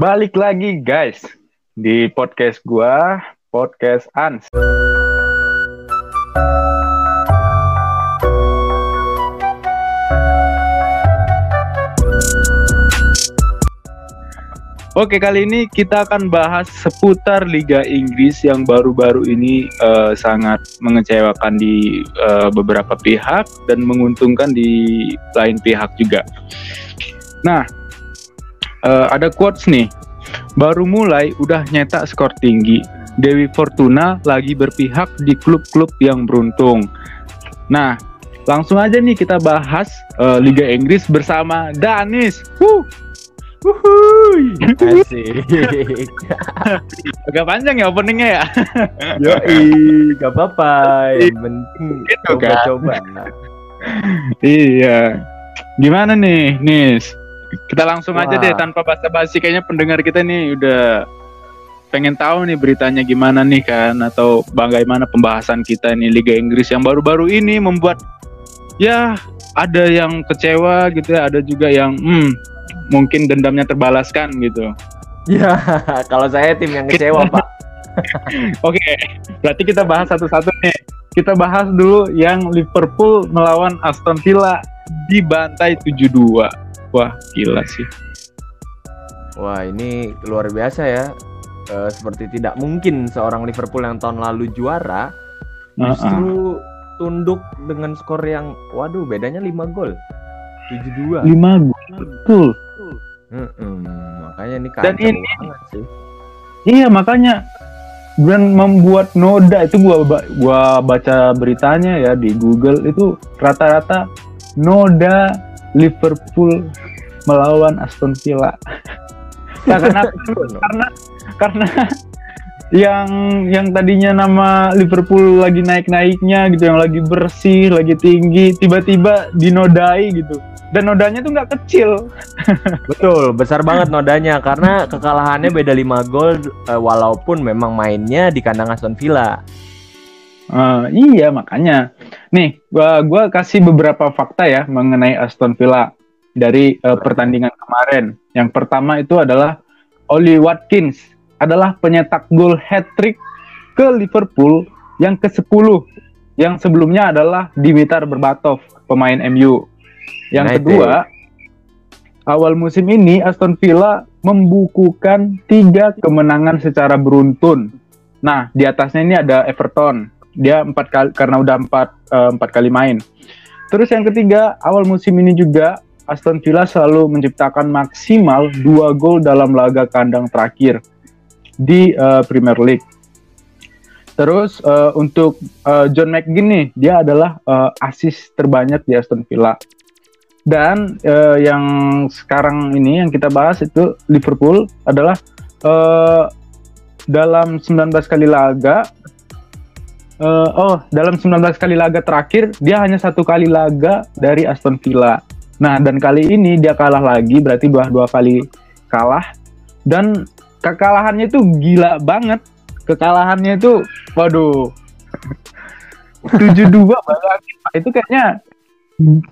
Balik lagi guys di podcast gua, podcast Ans. Oke, kali ini kita akan bahas seputar Liga Inggris yang baru-baru ini uh, sangat mengecewakan di uh, beberapa pihak dan menguntungkan di lain pihak juga. Nah, uh, ada quotes nih. Baru mulai udah nyetak skor tinggi. Dewi Fortuna lagi berpihak di klub-klub yang beruntung. Nah, langsung aja nih kita bahas uh, Liga Inggris bersama Danis. Wuh. Wuhui. Asik. Agak panjang ya openingnya ya. Yoi, gak apa-apa. Yang penting coba-coba. iya. Gimana nih, Nis? Kita langsung aja Wah. deh tanpa basa-basi kayaknya pendengar kita nih udah pengen tahu nih beritanya gimana nih kan atau bagaimana pembahasan kita nih Liga Inggris yang baru-baru ini membuat ya ada yang kecewa gitu ya, ada juga yang hmm, mungkin dendamnya terbalaskan gitu. Ya, kalau saya tim yang kecewa, Pak. Oke, berarti kita bahas satu-satu nih. Kita bahas dulu yang Liverpool melawan Aston Villa di bantai 7-2. Wah, gila sih. Wah, ini luar biasa ya. Eh, seperti tidak mungkin seorang Liverpool yang tahun lalu juara justru tunduk dengan skor yang waduh bedanya 5 gol. 7-2. 5 gol. Betul. Mm-mm, makanya ini Dan kacau ini- banget sih. Iya, makanya dan membuat noda itu gua gua baca beritanya ya di Google itu rata-rata noda Liverpool melawan Aston Villa. Nah, karena karena karena yang yang tadinya nama Liverpool lagi naik-naiknya gitu, yang lagi bersih, lagi tinggi, tiba-tiba dinodai gitu. Dan nodanya tuh nggak kecil. Betul, besar banget nodanya karena kekalahannya beda 5 gol eh, walaupun memang mainnya di kandang Aston Villa. Eh, iya makanya. Nih, gua gua kasih beberapa fakta ya mengenai Aston Villa dari eh, pertandingan kemarin. Yang pertama itu adalah Oli Watkins adalah penyetak gol hat-trick ke Liverpool yang ke-10. Yang sebelumnya adalah Dimitar Berbatov, pemain MU. Yang United. kedua, awal musim ini Aston Villa membukukan tiga kemenangan secara beruntun. Nah, di atasnya ini ada Everton. Dia empat kali karena udah empat eh, empat kali main. Terus yang ketiga, awal musim ini juga Aston Villa selalu menciptakan maksimal dua gol dalam laga kandang terakhir di eh, Premier League. Terus eh, untuk eh, John McGinn nih, dia adalah eh, asis terbanyak di Aston Villa. Dan eh, yang sekarang ini yang kita bahas itu Liverpool adalah eh, dalam 19 kali laga eh, oh dalam 19 kali laga terakhir dia hanya satu kali laga dari Aston Villa. Nah dan kali ini dia kalah lagi berarti dua dua kali kalah dan kekalahannya itu gila banget. Kekalahannya itu waduh 7-2 bayangin Pak. itu kayaknya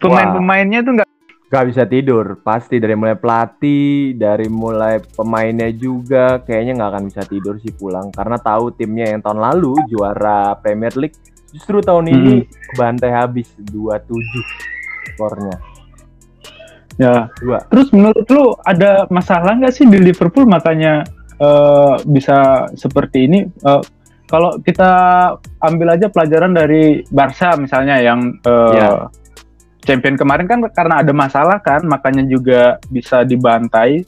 pemain-pemainnya tuh nggak Gak bisa tidur, pasti dari mulai pelatih, dari mulai pemainnya juga kayaknya nggak akan bisa tidur sih pulang karena tahu timnya yang tahun lalu juara Premier League justru tahun ini bantai habis 2-7 skornya. ya Dua. Terus menurut lu ada masalah nggak sih di Liverpool makanya eh, bisa seperti ini? Eh, kalau kita ambil aja pelajaran dari Barca misalnya yang eh, Ya. Champion kemarin kan karena ada masalah kan, makanya juga bisa dibantai.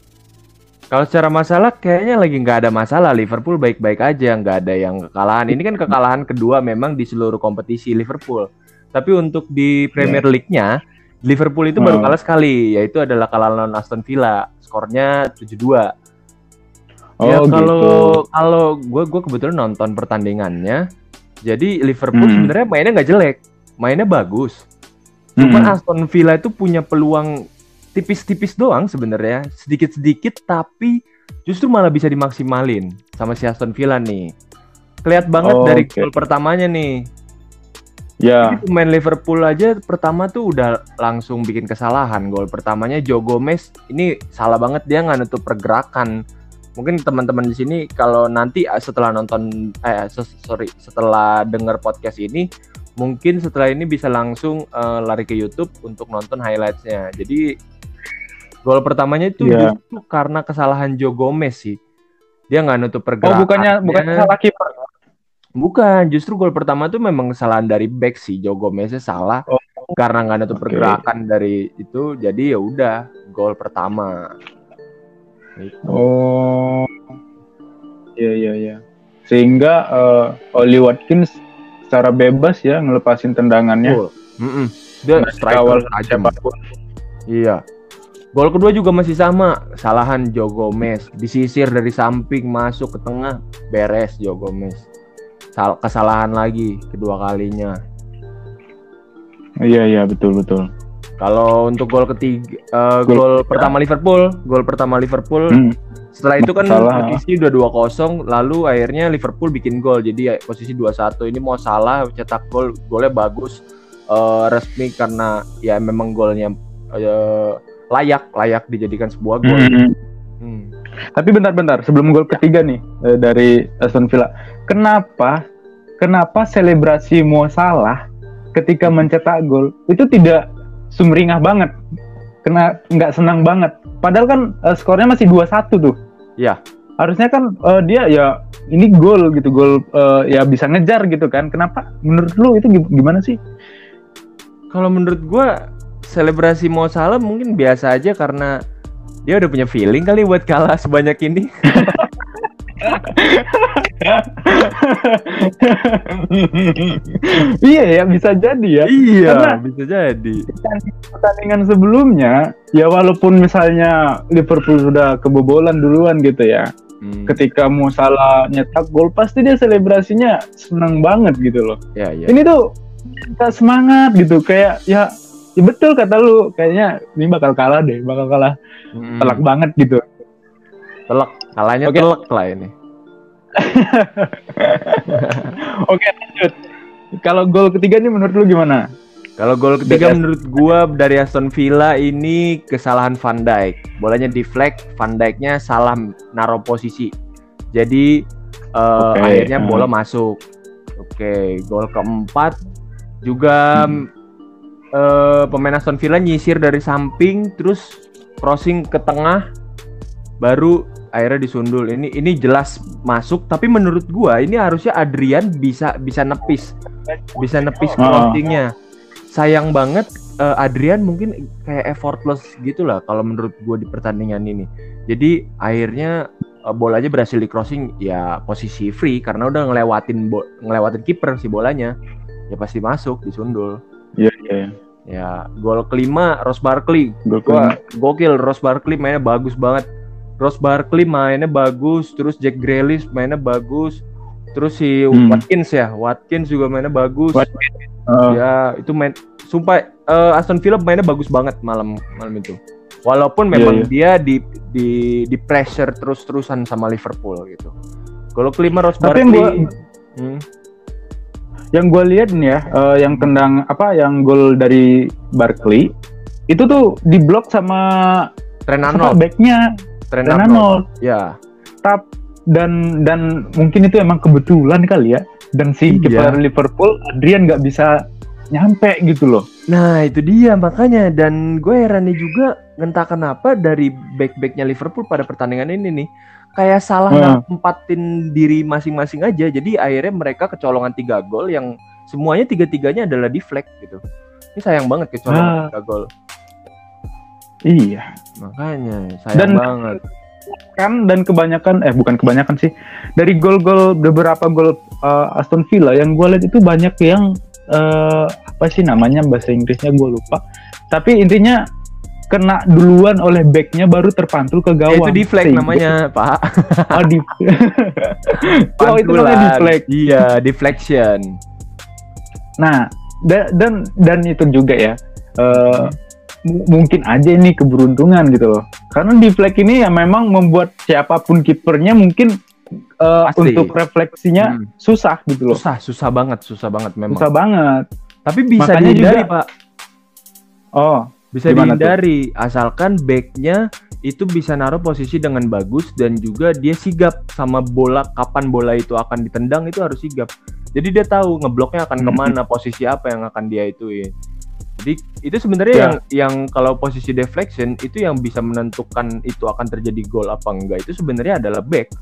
Kalau secara masalah kayaknya lagi nggak ada masalah Liverpool baik-baik aja nggak ada yang kekalahan. Ini kan kekalahan kedua memang di seluruh kompetisi Liverpool. Tapi untuk di Premier League-nya Liverpool itu baru Hmm. kalah sekali yaitu adalah kalah lawan Aston Villa. Skornya 7-2. Oh ya gitu. kalau kalau gue gue kebetulan nonton pertandingannya. Jadi Liverpool Hmm. sebenarnya mainnya nggak jelek, mainnya bagus. Cuman Mm-mm. Aston Villa itu punya peluang tipis-tipis doang sebenarnya, sedikit-sedikit tapi justru malah bisa dimaksimalin sama si Aston Villa nih. Kelihat banget Oh, dari oke. gol pertamanya nih. Ya. Jadi pemain Liverpool aja pertama tuh udah langsung bikin kesalahan. Gol pertamanya Joe Gomez ini salah banget dia nggak nutup pergerakan mungkin teman-teman di sini kalau nanti eh, setelah nonton eh sorry setelah dengar podcast ini mungkin setelah ini bisa langsung eh, lari ke YouTube untuk nonton highlightsnya jadi gol pertamanya itu Iya. justru karena kesalahan Joe Gomez sih dia nggak nutup Oh, pergerakan bukannya bukannya salah kiper. bukan justru gol pertama tuh memang kesalahan dari back sih Joe Gomeznya salah Oh. karena nggak nutup Oke. pergerakan dari itu jadi ya udah gol pertama Gitu. Oh. Iya iya iya. Sehingga eh, Oli Watkins secara bebas ya ngelepasin tendangannya. Gol. Mm-mm. Dia Nggak striker siapa pun. Iya. Gol kedua juga masih sama, kesalahan Joe Gomez, disisir dari samping masuk ke tengah, beres Joe Gomez. Sal- kesalahan lagi kedua kalinya. Iya iya betul betul. Kalau untuk gol ketiga, eh, Gol gol pertama Liverpool, gol pertama Liverpool. Hmm. Setelah itu kan Salah. posisi udah 2-0, lalu akhirnya Liverpool bikin gol. Jadi ya, posisi 2-1 ini mau salah cetak gol, golnya bagus eh, resmi karena ya memang golnya eh, layak, layak dijadikan sebuah gol. Hmm. Hmm. Tapi bentar-bentar sebelum gol ketiga nih eh, dari Aston Villa, kenapa kenapa selebrasi Mo Salah ketika mencetak gol itu tidak sumringah banget? Kena nggak senang banget. Padahal kan eh, skornya masih 2-1 tuh. Iya. Harusnya kan eh, dia ya ini gol gitu, gol eh, ya bisa ngejar gitu kan. Kenapa menurut lu itu gi- gimana sih? Kalau menurut gua selebrasi Mo Salah mungkin biasa aja karena dia udah punya feeling kali buat kalah sebanyak ini. iya ya bisa jadi ya. iya, Karena- bisa jadi. pertandingan sebelumnya ya walaupun misalnya Liverpool sudah kebobolan duluan gitu ya Hmm. ketika Mo Salah nyetak gol pasti dia selebrasinya senang banget gitu loh Ya, ya. ini tuh kita semangat gitu kayak ya ya betul kata lu kayaknya ini bakal kalah deh bakal kalah Hmm. telak banget gitu telak kalahnya Oke. telak lah ini oke lanjut. Kalau gol ketiga nih menurut lu gimana? Kalau gol ketiga Dari- menurut gua dari Aston Villa ini kesalahan Van Dijk. Bolanya deflect Van Dijknya salah naruh posisi. Jadi eh, Oke, akhirnya hmm. bola masuk. Oke gol keempat. Juga Hmm. eh, pemain Aston Villa nyisir dari samping terus crossing ke tengah. Baru akhirnya disundul. Ini ini jelas masuk tapi menurut gua ini harusnya Adrian bisa bisa nepis. Bisa nepis Oh. crossingnya sayang banget eh, Adrian mungkin kayak effortless gitu lah kalau menurut gua di pertandingan ini. Jadi akhirnya eh, bolanya berhasil di crossing ya posisi free karena udah ngelewatin ngelewatin kiper si bolanya. Ya pasti masuk disundul. Iya iya. Ya gol kelima Ross Barkley. Gol Wah, kelima. gokil Ross Barkley mainnya bagus banget. Ross Barkley mainnya bagus, terus Jack Grealish mainnya bagus, terus si Hmm. Watkins ya, Watkins juga mainnya bagus. Watkins. Eh, Ya, itu main sumpah eh, Aston Villa mainnya bagus banget malam malam itu. Walaupun Iya, memang iya. dia di di di pressure terus-terusan sama Liverpool gitu. Kalau kelima Ross Tapi yang Barkley gua- Hmm, yang gue lihat nih ya eh, yang tendang apa yang gol dari Barkley itu tuh diblok sama Trent Arnold, backnya Arnold. Arnold Ya. tap dan dan mungkin itu emang kebetulan kali ya dan si Iya. kiper Liverpool Adrian nggak bisa nyampe gitu loh Nah itu dia makanya dan gue herannya juga entah kenapa dari back-backnya Liverpool pada pertandingan ini nih kayak salah Hmm. nempatin diri masing-masing aja jadi akhirnya mereka kecolongan tiga gol yang semuanya tiga-tiganya adalah deflect gitu ini sayang banget kecolongan Ah. tiga gol iya. Makanya sayang Dan- banget. kan dan kebanyakan eh bukan kebanyakan sih. Dari gol-gol beberapa gol uh, Aston Villa yang gue lihat itu banyak yang uh, apa sih namanya bahasa Inggrisnya gue lupa. Tapi intinya kena duluan oleh backnya baru terpantul ke Ya, gawang itu deflect Sehingga- namanya pak. Oh, di... oh itu namanya deflect iya deflection. Nah, da- dan dan itu juga ya. eh, mu- mungkin aja ini keberuntungan gitu loh. Karena di flag ini ya memang membuat siapa pun kipernya mungkin Pasti. untuk refleksinya Hmm. susah gitu loh. susah susah banget susah banget memang Susah banget. tapi bisa Makanya dihindari juga- pak Oh, bisa Gimana tuh? dihindari asalkan backnya itu bisa naruh posisi dengan bagus dan juga dia sigap sama bola kapan bola itu akan ditendang itu harus sigap. Jadi dia tahu ngebloknya akan ke mana, posisi apa yang akan dia ituin. Jadi itu sebenarnya Ya. yang yang kalau posisi deflection itu yang bisa menentukan itu akan terjadi gol apa enggak itu sebenarnya adalah back.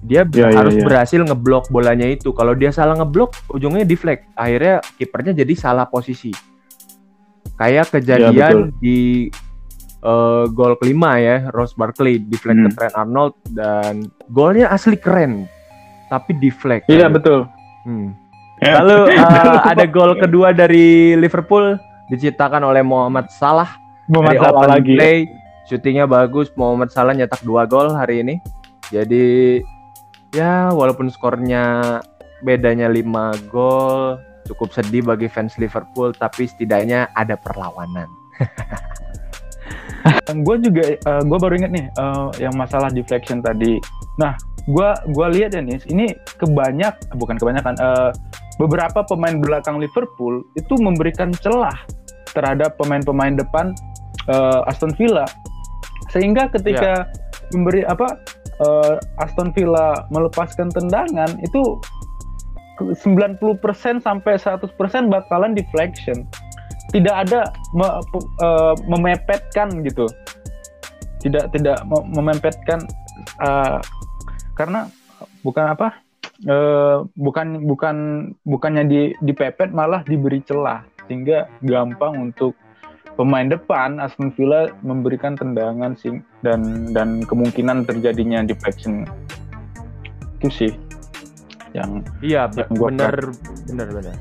Dia Ya, ya, harus ya. berhasil ngeblok bolanya itu. Kalau dia salah ngeblok, ujungnya deflect. Akhirnya kipernya jadi salah posisi. Kayak kejadian Ya, betul. di eh, gol kelima ya, Ross Barkley deflect ke Hmm. Trent Arnold dan golnya asli keren, tapi deflect. Iya betul. Hmm. Ya. Lalu eh, ada gol kedua dari Liverpool diciptakan oleh Muhammad Salah dari Muhammad Salah open lagi. play. Syutingnya bagus, Muhammad Salah nyetak dua gol hari ini. Jadi ya walaupun skornya bedanya 5 gol cukup sedih bagi fans Liverpool tapi setidaknya ada perlawanan. gue juga gue baru inget nih eh, yang masalah deflection tadi. Nah, gue gua lihat ya nih, ini kebanyak bukan kebanyakan eh, beberapa pemain belakang Liverpool itu memberikan celah terhadap pemain-pemain depan eh, Aston Villa. Sehingga ketika memberi apa eh, Aston Villa melepaskan tendangan itu 90% sampai 100% bakalan deflection. Tidak ada me- eh, memepetkan gitu. Tidak tidak me- memepetkan eh, karena bukan apa eh, bukan bukan bukannya di dipepet malah diberi celah sehingga gampang untuk pemain depan Aston Villa memberikan tendangan sing dan dan kemungkinan terjadinya deflection itu sih yang Iya, be- Yang gua bener, bener, bener.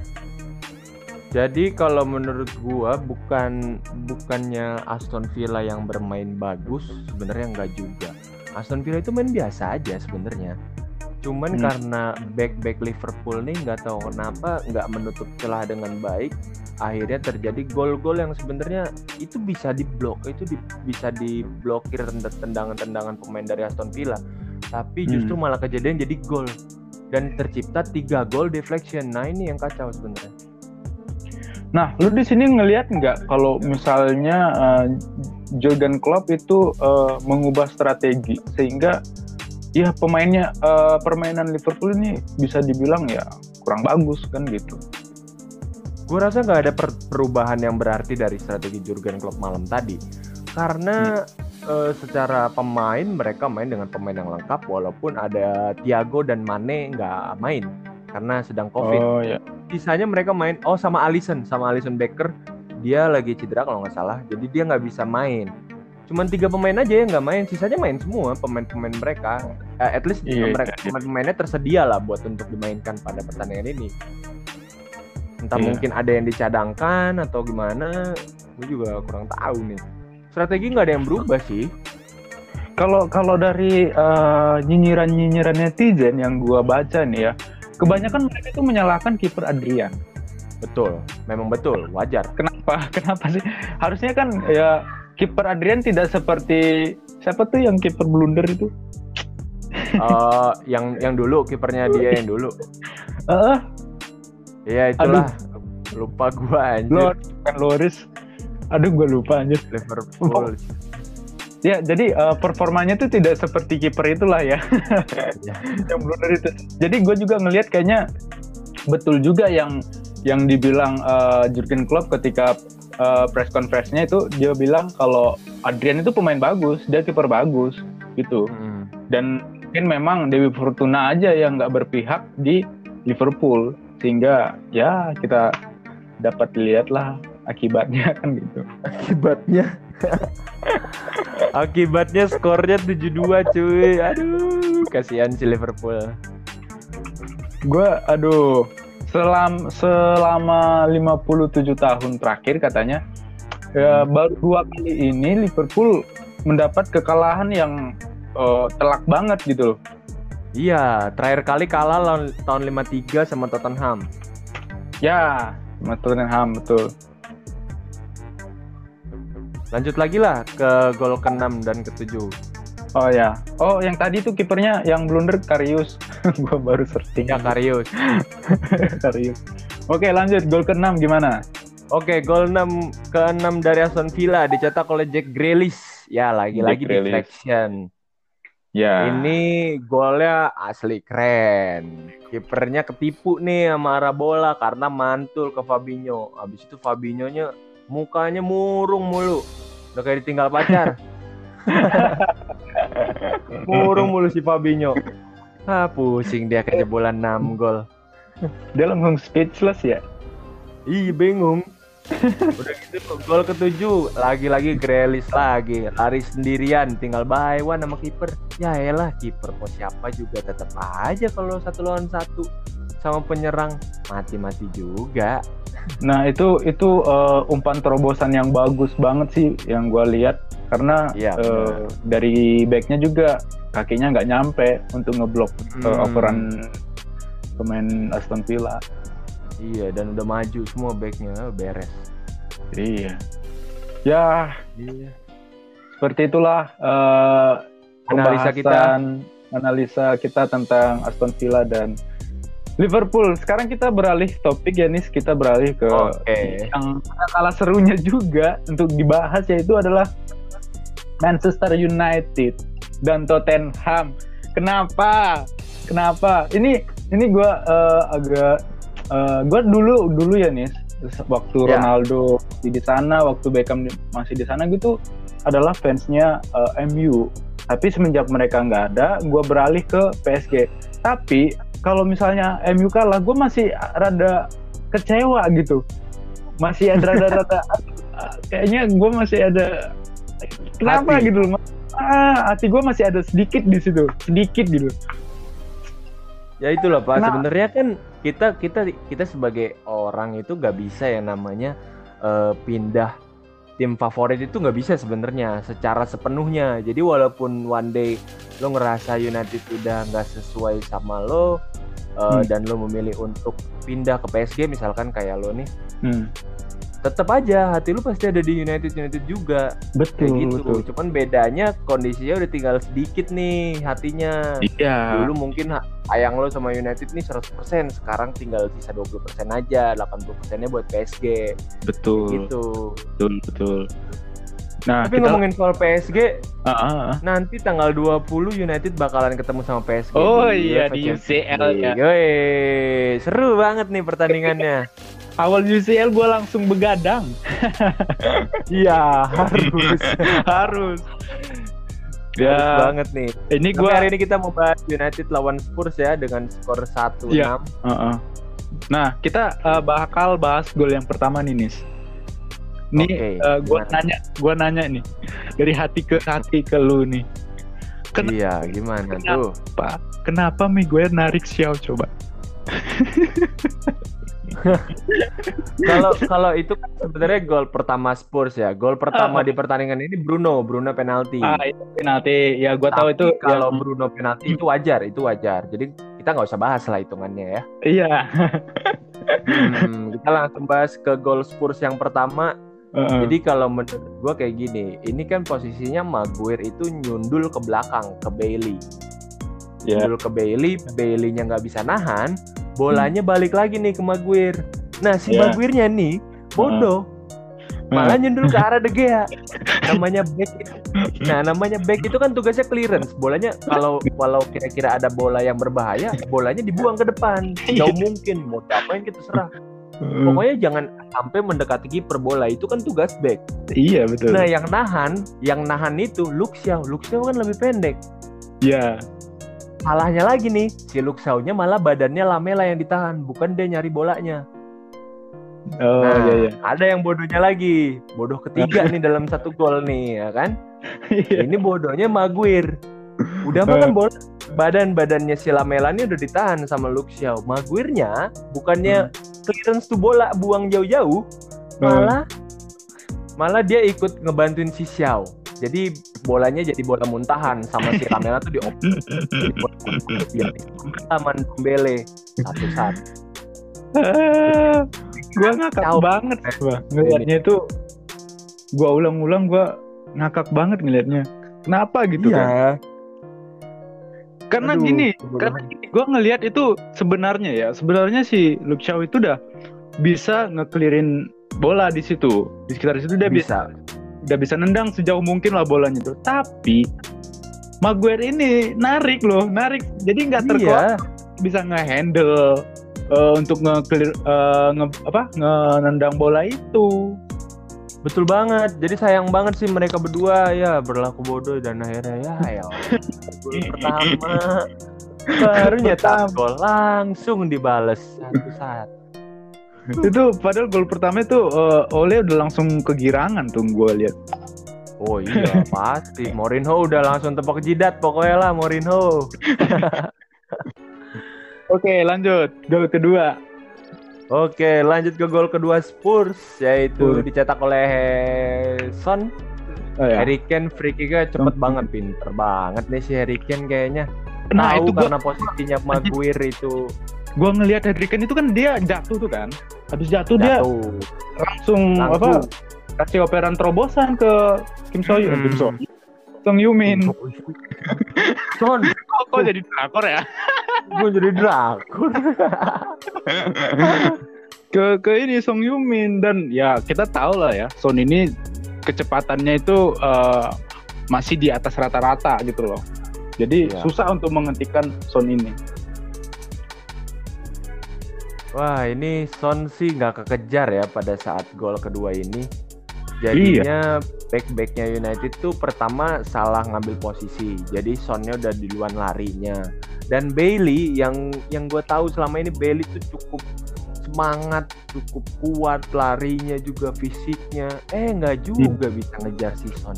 Jadi kalau menurut gua bukan bukannya Aston Villa yang bermain bagus, sebenarnya enggak juga. Aston Villa itu main biasa aja sebenarnya. Cuman Hmm. karena back-back Liverpool nih nggak tahu kenapa nggak menutup celah dengan baik, akhirnya terjadi gol-gol yang sebenarnya itu bisa diblok, itu di- bisa diblokir tend- tendangan-tendangan pemain dari Aston Villa. Tapi justru malah kejadian jadi gol dan tercipta tiga gol deflection. Nah ini yang kacau sebenarnya. Nah, lu di sini ngelihat nggak kalau misalnya uh, Jurgen Klopp itu uh, mengubah strategi sehingga ya pemainnya uh, permainan Liverpool ini bisa dibilang ya kurang bagus kan gitu. Gue rasa nggak ada per- perubahan yang berarti dari strategi Jurgen Klopp malam tadi, karena eh, secara pemain mereka main dengan pemain yang lengkap, walaupun ada Thiago dan Mane nggak main karena sedang COVID. Oh ya. Sisanya mereka main, oh sama Alisson, sama Alisson Becker, dia lagi cedera kalau nggak salah, jadi dia nggak bisa main. Cuman tiga pemain aja yang nggak main, sisanya main semua pemain-pemain mereka. Eh, at least Iya, mereka iya. pemain-pemainnya tersedia lah buat untuk dimainkan pada pertandingan ini. Entah Iya. mungkin ada yang dicadangkan atau gimana, gue juga kurang tahu nih. Strategi nggak ada yang berubah sih. Kalau kalau dari uh, nyinyiran-nyinyiran netizen yang gua baca nih ya, kebanyakan mereka itu menyalahkan kiper Adrian. Betul, memang betul, wajar. Kenapa? Kenapa sih? Harusnya kan ya kiper Adrian tidak seperti siapa tuh yang kiper blunder itu? Eh, yang yang dulu kipernya dia yang dulu. Eh, Iya itulah. Lupa gua anjir. Lord kan Loris. Aduh, gue lupa anjir. Liverpool. Ya, jadi eh, performanya tuh tidak seperti kiper itulah ya. Ya. yang blunder itu. Jadi gue juga ngelihat kayaknya betul juga yang yang dibilang eh, Jurgen Klopp ketika eh, press conference-nya itu dia bilang kalau Adrian itu pemain bagus, dia kiper bagus gitu. Mm. Dan mungkin memang Dewi Fortuna aja yang nggak berpihak di Liverpool sehingga ya kita dapat lihat lah akibatnya kan gitu. Akibatnya Akibatnya skornya 7-2 cuy. Aduh, kasihan si Liverpool. Gue aduh selam selama 57 tahun terakhir katanya ya, baru dua kali ini Liverpool mendapat kekalahan yang eh, telak banget gitu loh. Iya, terakhir kali kalah lawan tahun 53 sama Tottenham. Ya, sama Tottenham betul. Lanjut lagi lah ke gol ke-6 dan ke-7. Oh ya. Oh, yang tadi tuh kipernya yang blunder Karius. Gua baru searching. Ya Karius. Karius. Oke, lanjut gol ke-6 gimana? Oke, gol 6 ke-6 dari Aston Villa dicetak oleh Jack Grealish Ya lagi-lagi deflection. Ya. Ini golnya asli keren. Kipernya ketipu nih sama arah bola karena mantul ke Fabinho. Habis itu Fabinho-nya mukanya murung mulu. Udah kayak ditinggal pacar. murung mulu si Fabinho. Ah, pusing dia kejebolan 6 gol. Dia langsung speechless ya. Ih, bingung. Udah gitu gol ketujuh lagi-lagi Grealish lagi lari sendirian tinggal by one sama kiper ya elah kiper mau siapa juga tetap aja kalau satu lawan satu sama penyerang mati-mati juga Nah itu itu eh, umpan terobosan yang bagus banget sih yang gue lihat karena eh, benar. dari backnya juga kakinya nggak nyampe untuk ngeblok eh, Hmm. overan pemain Aston Villa. iya dan udah maju semua backnya beres Iya. Ya iya seperti itulah eh, Analisa kita. analisa kita tentang Aston Villa dan Liverpool. Sekarang kita beralih topik ya nis kita beralih ke Oke. yang kalah serunya juga untuk dibahas yaitu adalah Manchester United dan Tottenham. Kenapa? Kenapa? Ini ini gue agak eh, gue dulu dulu ya nih waktu Ya. Ronaldo di di sana, waktu Beckham masih di sana gitu adalah fansnya eh, MU. Tapi semenjak mereka nggak ada, gue beralih ke PSG. Tapi kalau misalnya MU kalah, gue masih rada kecewa gitu. Masih ada rada-rada kayaknya gue masih ada kenapa Hati. gitu loh. Ah, hati gue masih ada sedikit di situ, sedikit gitu. ya itulah pak Nah. sebenarnya kan kita kita kita sebagai orang itu nggak bisa yang namanya eh, pindah tim favorit itu nggak bisa sebenarnya secara sepenuhnya jadi walaupun one day lo ngerasa United udah nggak sesuai sama lo eh, Hmm. dan lo memilih untuk pindah ke PSG misalkan kayak lo nih Hmm, tetap aja hati lo pasti ada di United United juga betul, kayak gitu betul. cuman bedanya kondisinya udah tinggal sedikit nih hatinya Iya. dulu mungkin ayang lo sama United nih 100% sekarang tinggal sisa 20% aja 80% nya buat PSG Betul, gitu betul, betul. Nah, tapi kita ngomongin soal PSG Ah, ah, ah. nanti tanggal 20 United bakalan ketemu sama PSG Oh di iya di UCL ya. Yoi, seru banget nih pertandingannya Awal UCL gue langsung begadang. iya harus Harus. Harus Ya, banget nih ini gue hari ini kita mau bahas United lawan Spurs ya dengan skor 1-6 Iya. Nah, kita eh, bakal bahas gol yang pertama nih, Nis. Nih, eh, gua gimana? nanya, gua nanya nih. Dari hati ke hati ke lu nih. Kenapa? iya gimana Kenapa? tuh Pak, kenapa Miguel narik Xiao coba? Kalau kalau itu kan sebenarnya gol pertama Spurs ya. Gol pertama Ah. di pertandingan ini Bruno, Bruno penalti. Ah, itu penalti. Ya, gua tahu Tapi itu kalau yang- Bruno penalti itu wajar, itu wajar. Jadi kita nggak usah bahas lah hitungannya ya. Iya. Hmm, kita langsung bahas ke gol Spurs yang pertama. Heeh. Jadi kalau menurut gua kayak gini, ini kan posisinya Maguire itu nyundul ke belakang ke Bailey. Ya. Nyundul ke Bailey, Bailey-nya nggak bisa nahan, bolanya balik lagi nih ke Maguire. Nah, si Ya. Maguire-nya nih bodoh. malah nyundul ke arah De Gea. Namanya back itu. Nah namanya back itu kan tugasnya clearance. Bolanya kalau kalau kira-kira ada bola yang berbahaya bolanya dibuang ke depan. Jauh mungkin. Mau diapain kita serah. Heeh. pokoknya jangan sampai mendekati kiper. Bola itu kan tugas back. Iya, betul. nah yang nahan yang nahan itu Luxiao Luxiao kan lebih pendek. Iya. Salahnya lagi nih si Luxiao-nya malah badannya Lamela yang ditahan bukan dia nyari bolanya. Oh, nah iya iya. ada yang bodohnya lagi. Bodoh ketiga nih dalam satu gol nih ya kan? Iya. ini bodohnya Maguire. Udah makan bola badan badannya si Lamela ini udah ditahan sama Luxiao Maguire-nya bukannya clearance tuh bola buang jauh-jauh malah malah dia ikut ngebantuin si Xiao. Jadi bolanya jadi bola muntahan sama si Lamela tuh di dia aman Dembele satu satu. Gua ngakak Jauh. banget ngelihatnya itu gua ulang-ulang gua ngakak banget ngelihatnya kenapa gitu kan karena Aduh, gini karena gini, gua ngelihat itu sebenarnya ya sebenarnya si Luke Shaw itu udah bisa ngeklirin bola di situ di sekitar situ dia bisa. bisa udah bisa nendang sejauh mungkin lah bolanya tuh. Tapi Maguire ini narik loh, narik. Jadi nggak terkuat Iya. bisa ngehandle eh, untuk nge, eh, nge apa nendang bola itu. Betul banget. Jadi sayang banget sih mereka berdua ya berlaku bodoh dan akhirnya ya ya gol pertama baru nyetak gol langsung dibales satu-satu. Itu padahal gol pertama itu eh, Ole udah langsung kegirangan tuh gue lihat. Oh iya pasti Mourinho udah langsung tepok jidat pokoknya lah Mourinho. Oke lanjut gol kedua. Oke lanjut ke gol kedua Spurs yaitu Spurs. dicetak oleh Son. Oh, ya. Harry Kane free kicknya cepet banget pinter banget nih si Harry Kane kayaknya. Nah Tahu itu gua karena posisinya Maguire itu gua ngelihat Harry Kane itu kan dia jatuh tuh kan. Habis jatuh, dia jatuh. langsung, Langsung. apa kasih operan terobosan ke Kim Soyun, Hmm. Kim So, Song Yumin. Son, Kok, kok jadi drakor ya? gue jadi drakor. ke ke ini Song Yumin dan ya kita tahu lah ya Son ini kecepatannya itu eh, masih di atas rata-rata gitu loh. Jadi Iya. susah untuk menghentikan Son ini. Wah ini Son sih nggak kekejar ya pada saat gol kedua ini. Jadinya back-backnya United tuh pertama salah ngambil posisi. Jadi Sonnya udah di luar larinya. Dan Bailey yang yang gue tahu selama ini Bailey tuh cukup semangat, cukup kuat larinya juga fisiknya. Eh nggak juga bisa ngejar si Son.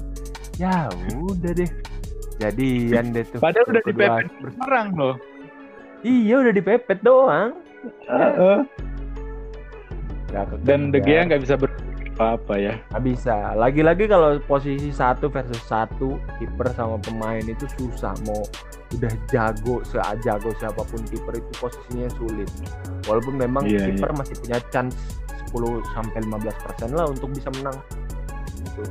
Ya udah deh. Jadian deh tuh. Padahal udah dipepet loh. Iya udah dipepet doang. Dan De. Gea nggak bisa berbuat apa-apa ya. Nggak bisa. Lagi-lagi kalau posisi satu versus satu, kiper sama pemain itu susah. Mau udah jago, sejago siapa pun kiper itu posisinya sulit. Walaupun memang Iya, kiper masih punya chance 10 sampai 15% lah untuk bisa menang. Gitu.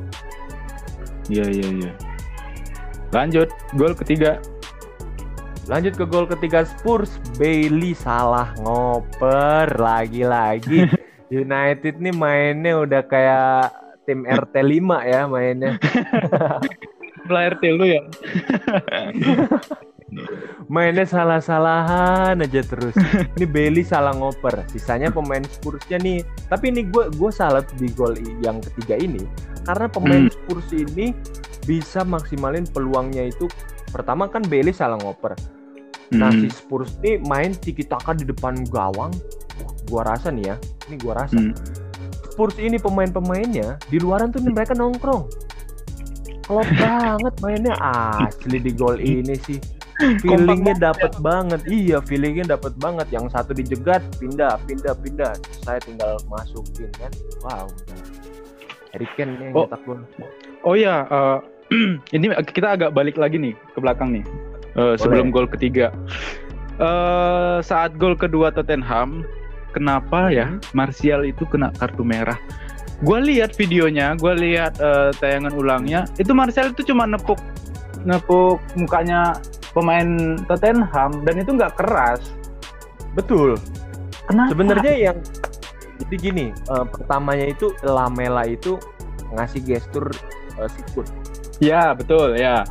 Iya iya iya. Lanjut gol ketiga. Lanjut ke gol ketiga Spurs, Bailey salah ngoper lagi-lagi. United nih mainnya udah kayak tim RT 5 ya mainnya. Player lu ya. mainnya salah-salahan aja terus. Ini Bailey salah ngoper. Sisanya pemain Spursnya nih. Tapi ini gue gue salah di gol yang ketiga ini karena pemain Hmm. Spurs ini bisa maksimalin peluangnya itu. Pertama kan Bailey salah ngoper. Nah Hmm. si Spurs ini main tiki taka di depan gawang. Wah, gua rasa nih ya. Ini gua rasa. Hmm. Spurs ini pemain-pemainnya di luaran tuh nih mereka nongkrong. Klop banget mainnya asli di gol ini sih. Feelingnya dapat banget. Iya, feelingnya dapat banget. Yang satu dijegat, pindah, pindah, pindah. Saya tinggal masukin kan. Wow. udah. Harry Kane yang Oh. nyetak gol. Oh ya, eh, ini kita agak balik lagi nih ke belakang nih. Eh, sebelum gol ketiga. Eh saat gol kedua Tottenham, kenapa ya Martial itu kena kartu merah? Gue lihat videonya, gue lihat eh, tayangan ulangnya, itu Martial itu cuma nepuk nepuk mukanya pemain Tottenham dan itu nggak keras. Betul. Kenapa? Sebenarnya yang jadi gini, eh, pertamanya itu Lamela itu ngasih gestur eh, sikut. ya betul ya.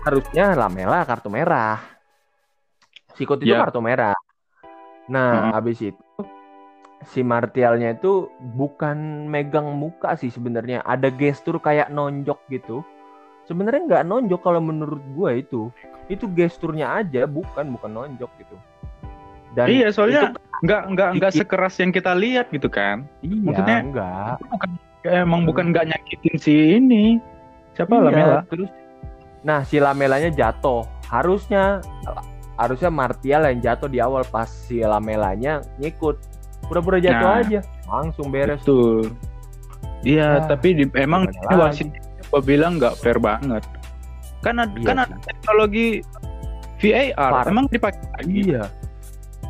Harusnya Lamela kartu merah. Sikut itu Ya. kartu merah. Nah, habis itu si Martialnya itu bukan megang muka sih sebenarnya. Ada gestur kayak nonjok gitu. Sebenarnya nggak nonjok kalau menurut gua itu. Itu gesturnya aja, bukan bukan nonjok gitu. Dan iya soalnya itu- nggak nggak nggak sekeras yang kita lihat gitu kan. iya, maksudnya enggak. Emang bukan nggak nyakitin si ini. Siapa Iya, Lamela? Terus nah si Lamelanya jatuh. Harusnya harusnya Martial yang jatuh di awal pas si Lamelanya ngikut. Pura-pura jatuh Nah. aja. Langsung beres. Betul. Iya, Ah, tapi di, emang wasit gua bilang nggak fair banget. Kan ada, Iya kan ada teknologi VAR, VAR. emang dipakai lagi. Iya.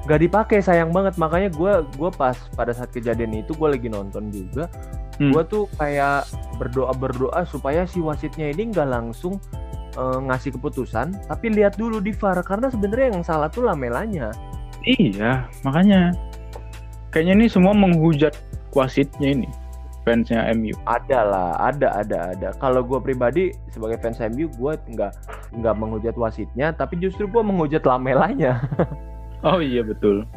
Gak dipakai sayang banget makanya gue gua pas pada saat kejadian itu gue lagi nonton juga Hmm. gue tuh kayak berdoa berdoa supaya si wasitnya ini nggak langsung eh, ngasih keputusan tapi lihat dulu di VAR karena sebenarnya yang salah tuh lamelanya Iya, makanya kayaknya ini semua menghujat wasitnya ini. fansnya MU? Ada lah, ada, ada, ada. Kalau gue pribadi sebagai fans MU, gue nggak nggak menghujat wasitnya, tapi justru gue menghujat lamelanya. Oh iya betul.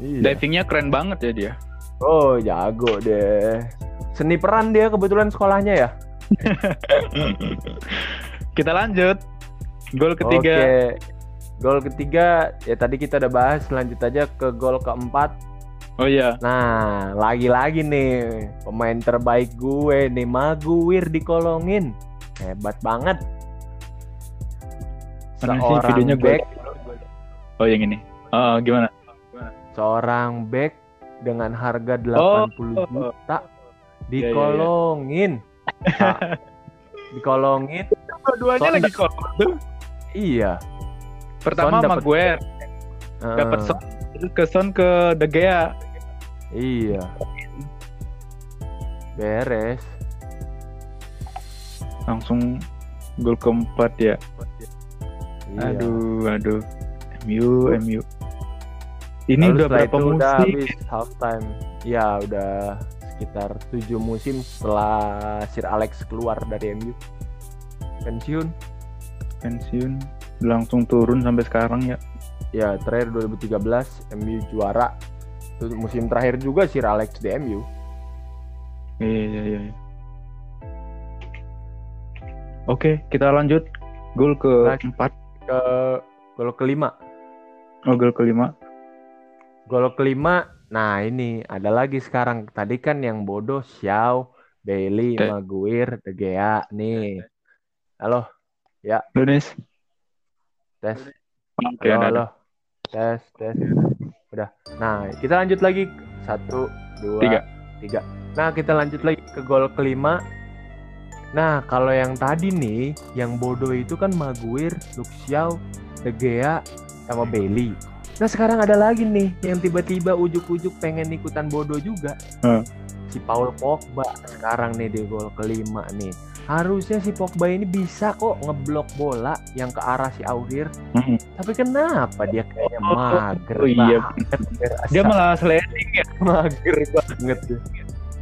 Iya. Divingnya keren banget ya dia. Oh jago deh. Seni peran dia kebetulan sekolahnya ya. Kita lanjut. Gol ketiga. Oke. Gol ketiga ya tadi kita udah bahas. Lanjut aja ke gol keempat. Oh iya. Nah lagi-lagi nih pemain terbaik gue nih Maguire dikolongin. Hebat banget. Mana sih Seorang videonya gue? back, Oh yang ini. Oh gimana? seorang back dengan harga 80 Oh. juta iya, iya. dikolongin. Nah, dikolongin. Dua-duanya lagi kok. Iya. Pertama dapet- Maguire dapat Son terus ke Son ke De Gea. Iya. Beres. Langsung gol keempat ya. Iya. Aduh, aduh. MU, MU. Ini Lalu udah berapa itu udah musim? habis half time. Ya udah sekitar 7 musim setelah Sir Alex keluar dari MU. Pensiun. pensiun langsung turun sampai sekarang ya Ya terakhir 2013 MU juara. Itu musim terakhir juga Sir Alex di MU. iya iya iya oke kita lanjut gol ke Lanjut. empat Ke gol kelima. oh gol kelima Gol kelima. Nah ini ada lagi sekarang. Tadi kan yang bodoh Xiao, Bailey. Maguire, De Gea nih. Halo, Lunis tes. oke halo. Tes, tes. Udah. Nah, kita lanjut lagi. Satu, dua, Tiga. tiga. Nah, kita lanjut lagi ke gol kelima. Nah, kalau yang tadi nih, yang bodoh itu kan Maguire, Shaw, De Gea, sama Bailey. Nah, sekarang ada lagi nih yang tiba-tiba ujuk-ujuk pengen ikutan bodoh juga. Hmm. Si Paul Pogba sekarang nih di gol kelima nih. Harusnya si Pogba ini bisa kok ngeblok bola yang ke arah si Aurier. Mhm. Tapi kenapa dia kayaknya Oh, mager oh iya. banget. dia malah sliding ya mager banget ya.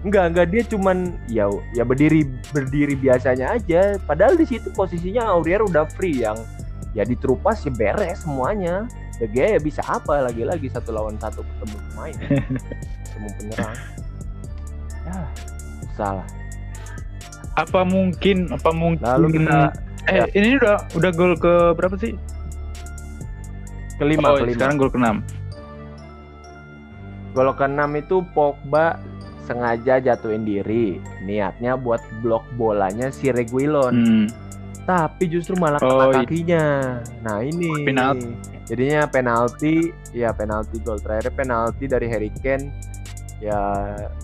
Enggak, enggak dia cuman ya ya berdiri berdiri biasanya aja. Padahal di situ posisinya Aurier udah free yang ya diterupas ya beres semuanya. De Gea ya bisa apa lagi-lagi satu lawan satu ketemu pemain. ketemu penyerang. Ya, salah. Apa mungkin apa mungkin Lalu kita eh ya. ini udah udah gol ke berapa sih kelima oh kelima. sekarang gol ke enam Gol keenam itu Pogba sengaja jatuhin diri. Niatnya buat blok bolanya si Reguilon. hmm. Tapi justru malah kena Oh, iya. kakinya. Nah ini. Penalti. Jadinya penalti, ya penalti gol terakhir penalti dari Harry Kane. Ya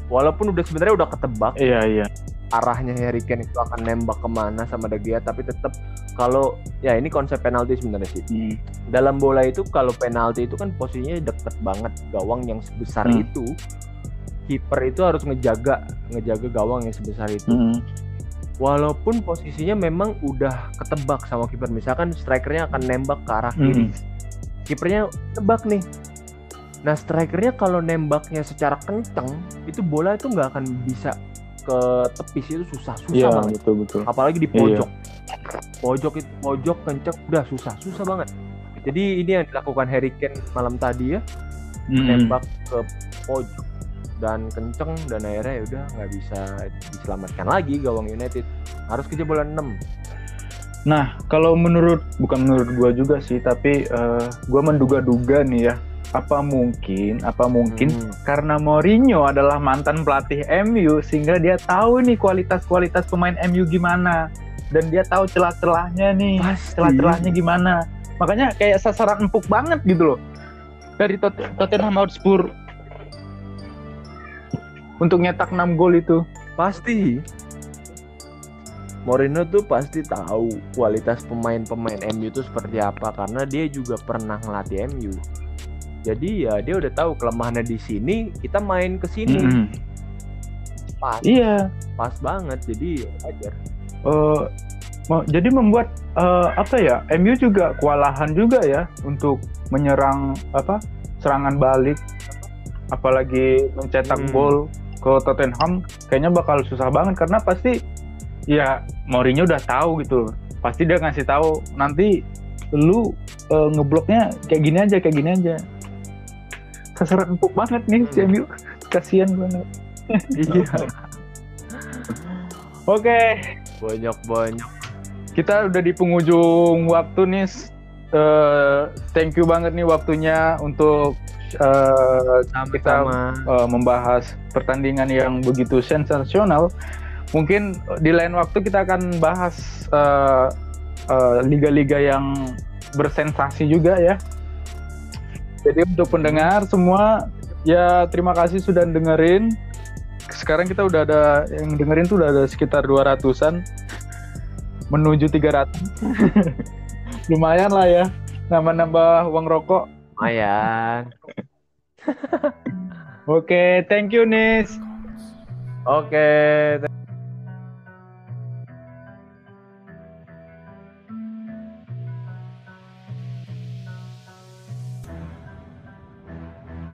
walaupun udah sebenarnya udah ketebak iya iya arahnya Harry Kane itu akan nembak ke mana sama De Gea, tapi tetap kalau ya ini konsep penalti sebenarnya sih. Hmm. Dalam bola itu kalau penalti itu kan posisinya deket banget gawang yang sebesar Hmm. itu. Kiper itu harus ngejaga ngejaga gawang yang sebesar itu. Hmm. Walaupun posisinya memang udah ketebak sama kiper, misalkan strikernya akan nembak ke arah kiri. Hmm. Kipernya tebak nih. Nah, strikernya kalau nembaknya secara kenceng, itu bola itu nggak akan bisa ke tepis itu susah, susah iya banget. betul betul Apalagi di pojok. Pojok itu pojok kenceng udah susah, susah banget. Jadi ini yang dilakukan Harry Kane malam tadi ya, Hmm. nembak ke pojok dan kenceng dan akhirnya ya udah nggak bisa diselamatkan lagi gawang United. Harus kejebolan 6. Nah, kalau menurut bukan menurut gua juga sih, tapi eh, gua menduga-duga nih ya, apa mungkin, apa mungkin Hmm. karena Mourinho adalah mantan pelatih MU sehingga dia tahu nih kualitas-kualitas pemain MU gimana dan dia tahu celah-celahnya nih, celah-celahnya gimana. Makanya kayak sasaran empuk banget gitu loh. Dari Tot- Tottenham Hotspur untuk nyetak 6 gol itu. Pasti. Mourinho tuh pasti tahu kualitas pemain-pemain MU itu seperti apa karena dia juga pernah ngelatih MU. Jadi ya dia udah tahu kelemahannya di sini, kita main ke sini. Mm-mm. Pas, Iya, pas banget. Jadi ya wajar. mau- jadi membuat eh, apa ya MU juga kewalahan juga ya untuk menyerang apa serangan balik apalagi mencetak Hmm. gol ke Tottenham kayaknya bakal susah banget karena pasti ya Mourinho udah tahu gitu pasti dia ngasih tahu nanti lu uh, ngebloknya kayak gini aja kayak gini aja sasaran empuk banget nih si MU kasihan banget Iya. oke banyak banyak. kita udah di penghujung waktu nih Eh, thank you banget nih waktunya untuk eh, kita eh, membahas pertandingan yang begitu sensasional. Mungkin di lain waktu kita akan bahas liga-liga yang bersensasi juga ya. Jadi untuk pendengar semua ya terima kasih sudah dengerin. Sekarang kita udah ada yang dengerin tuh udah ada sekitar 200-an menuju 300. Lumayan lah ya. Nambah-nambah uang rokok. Lumayan. Oke, thank you Nis. Oke,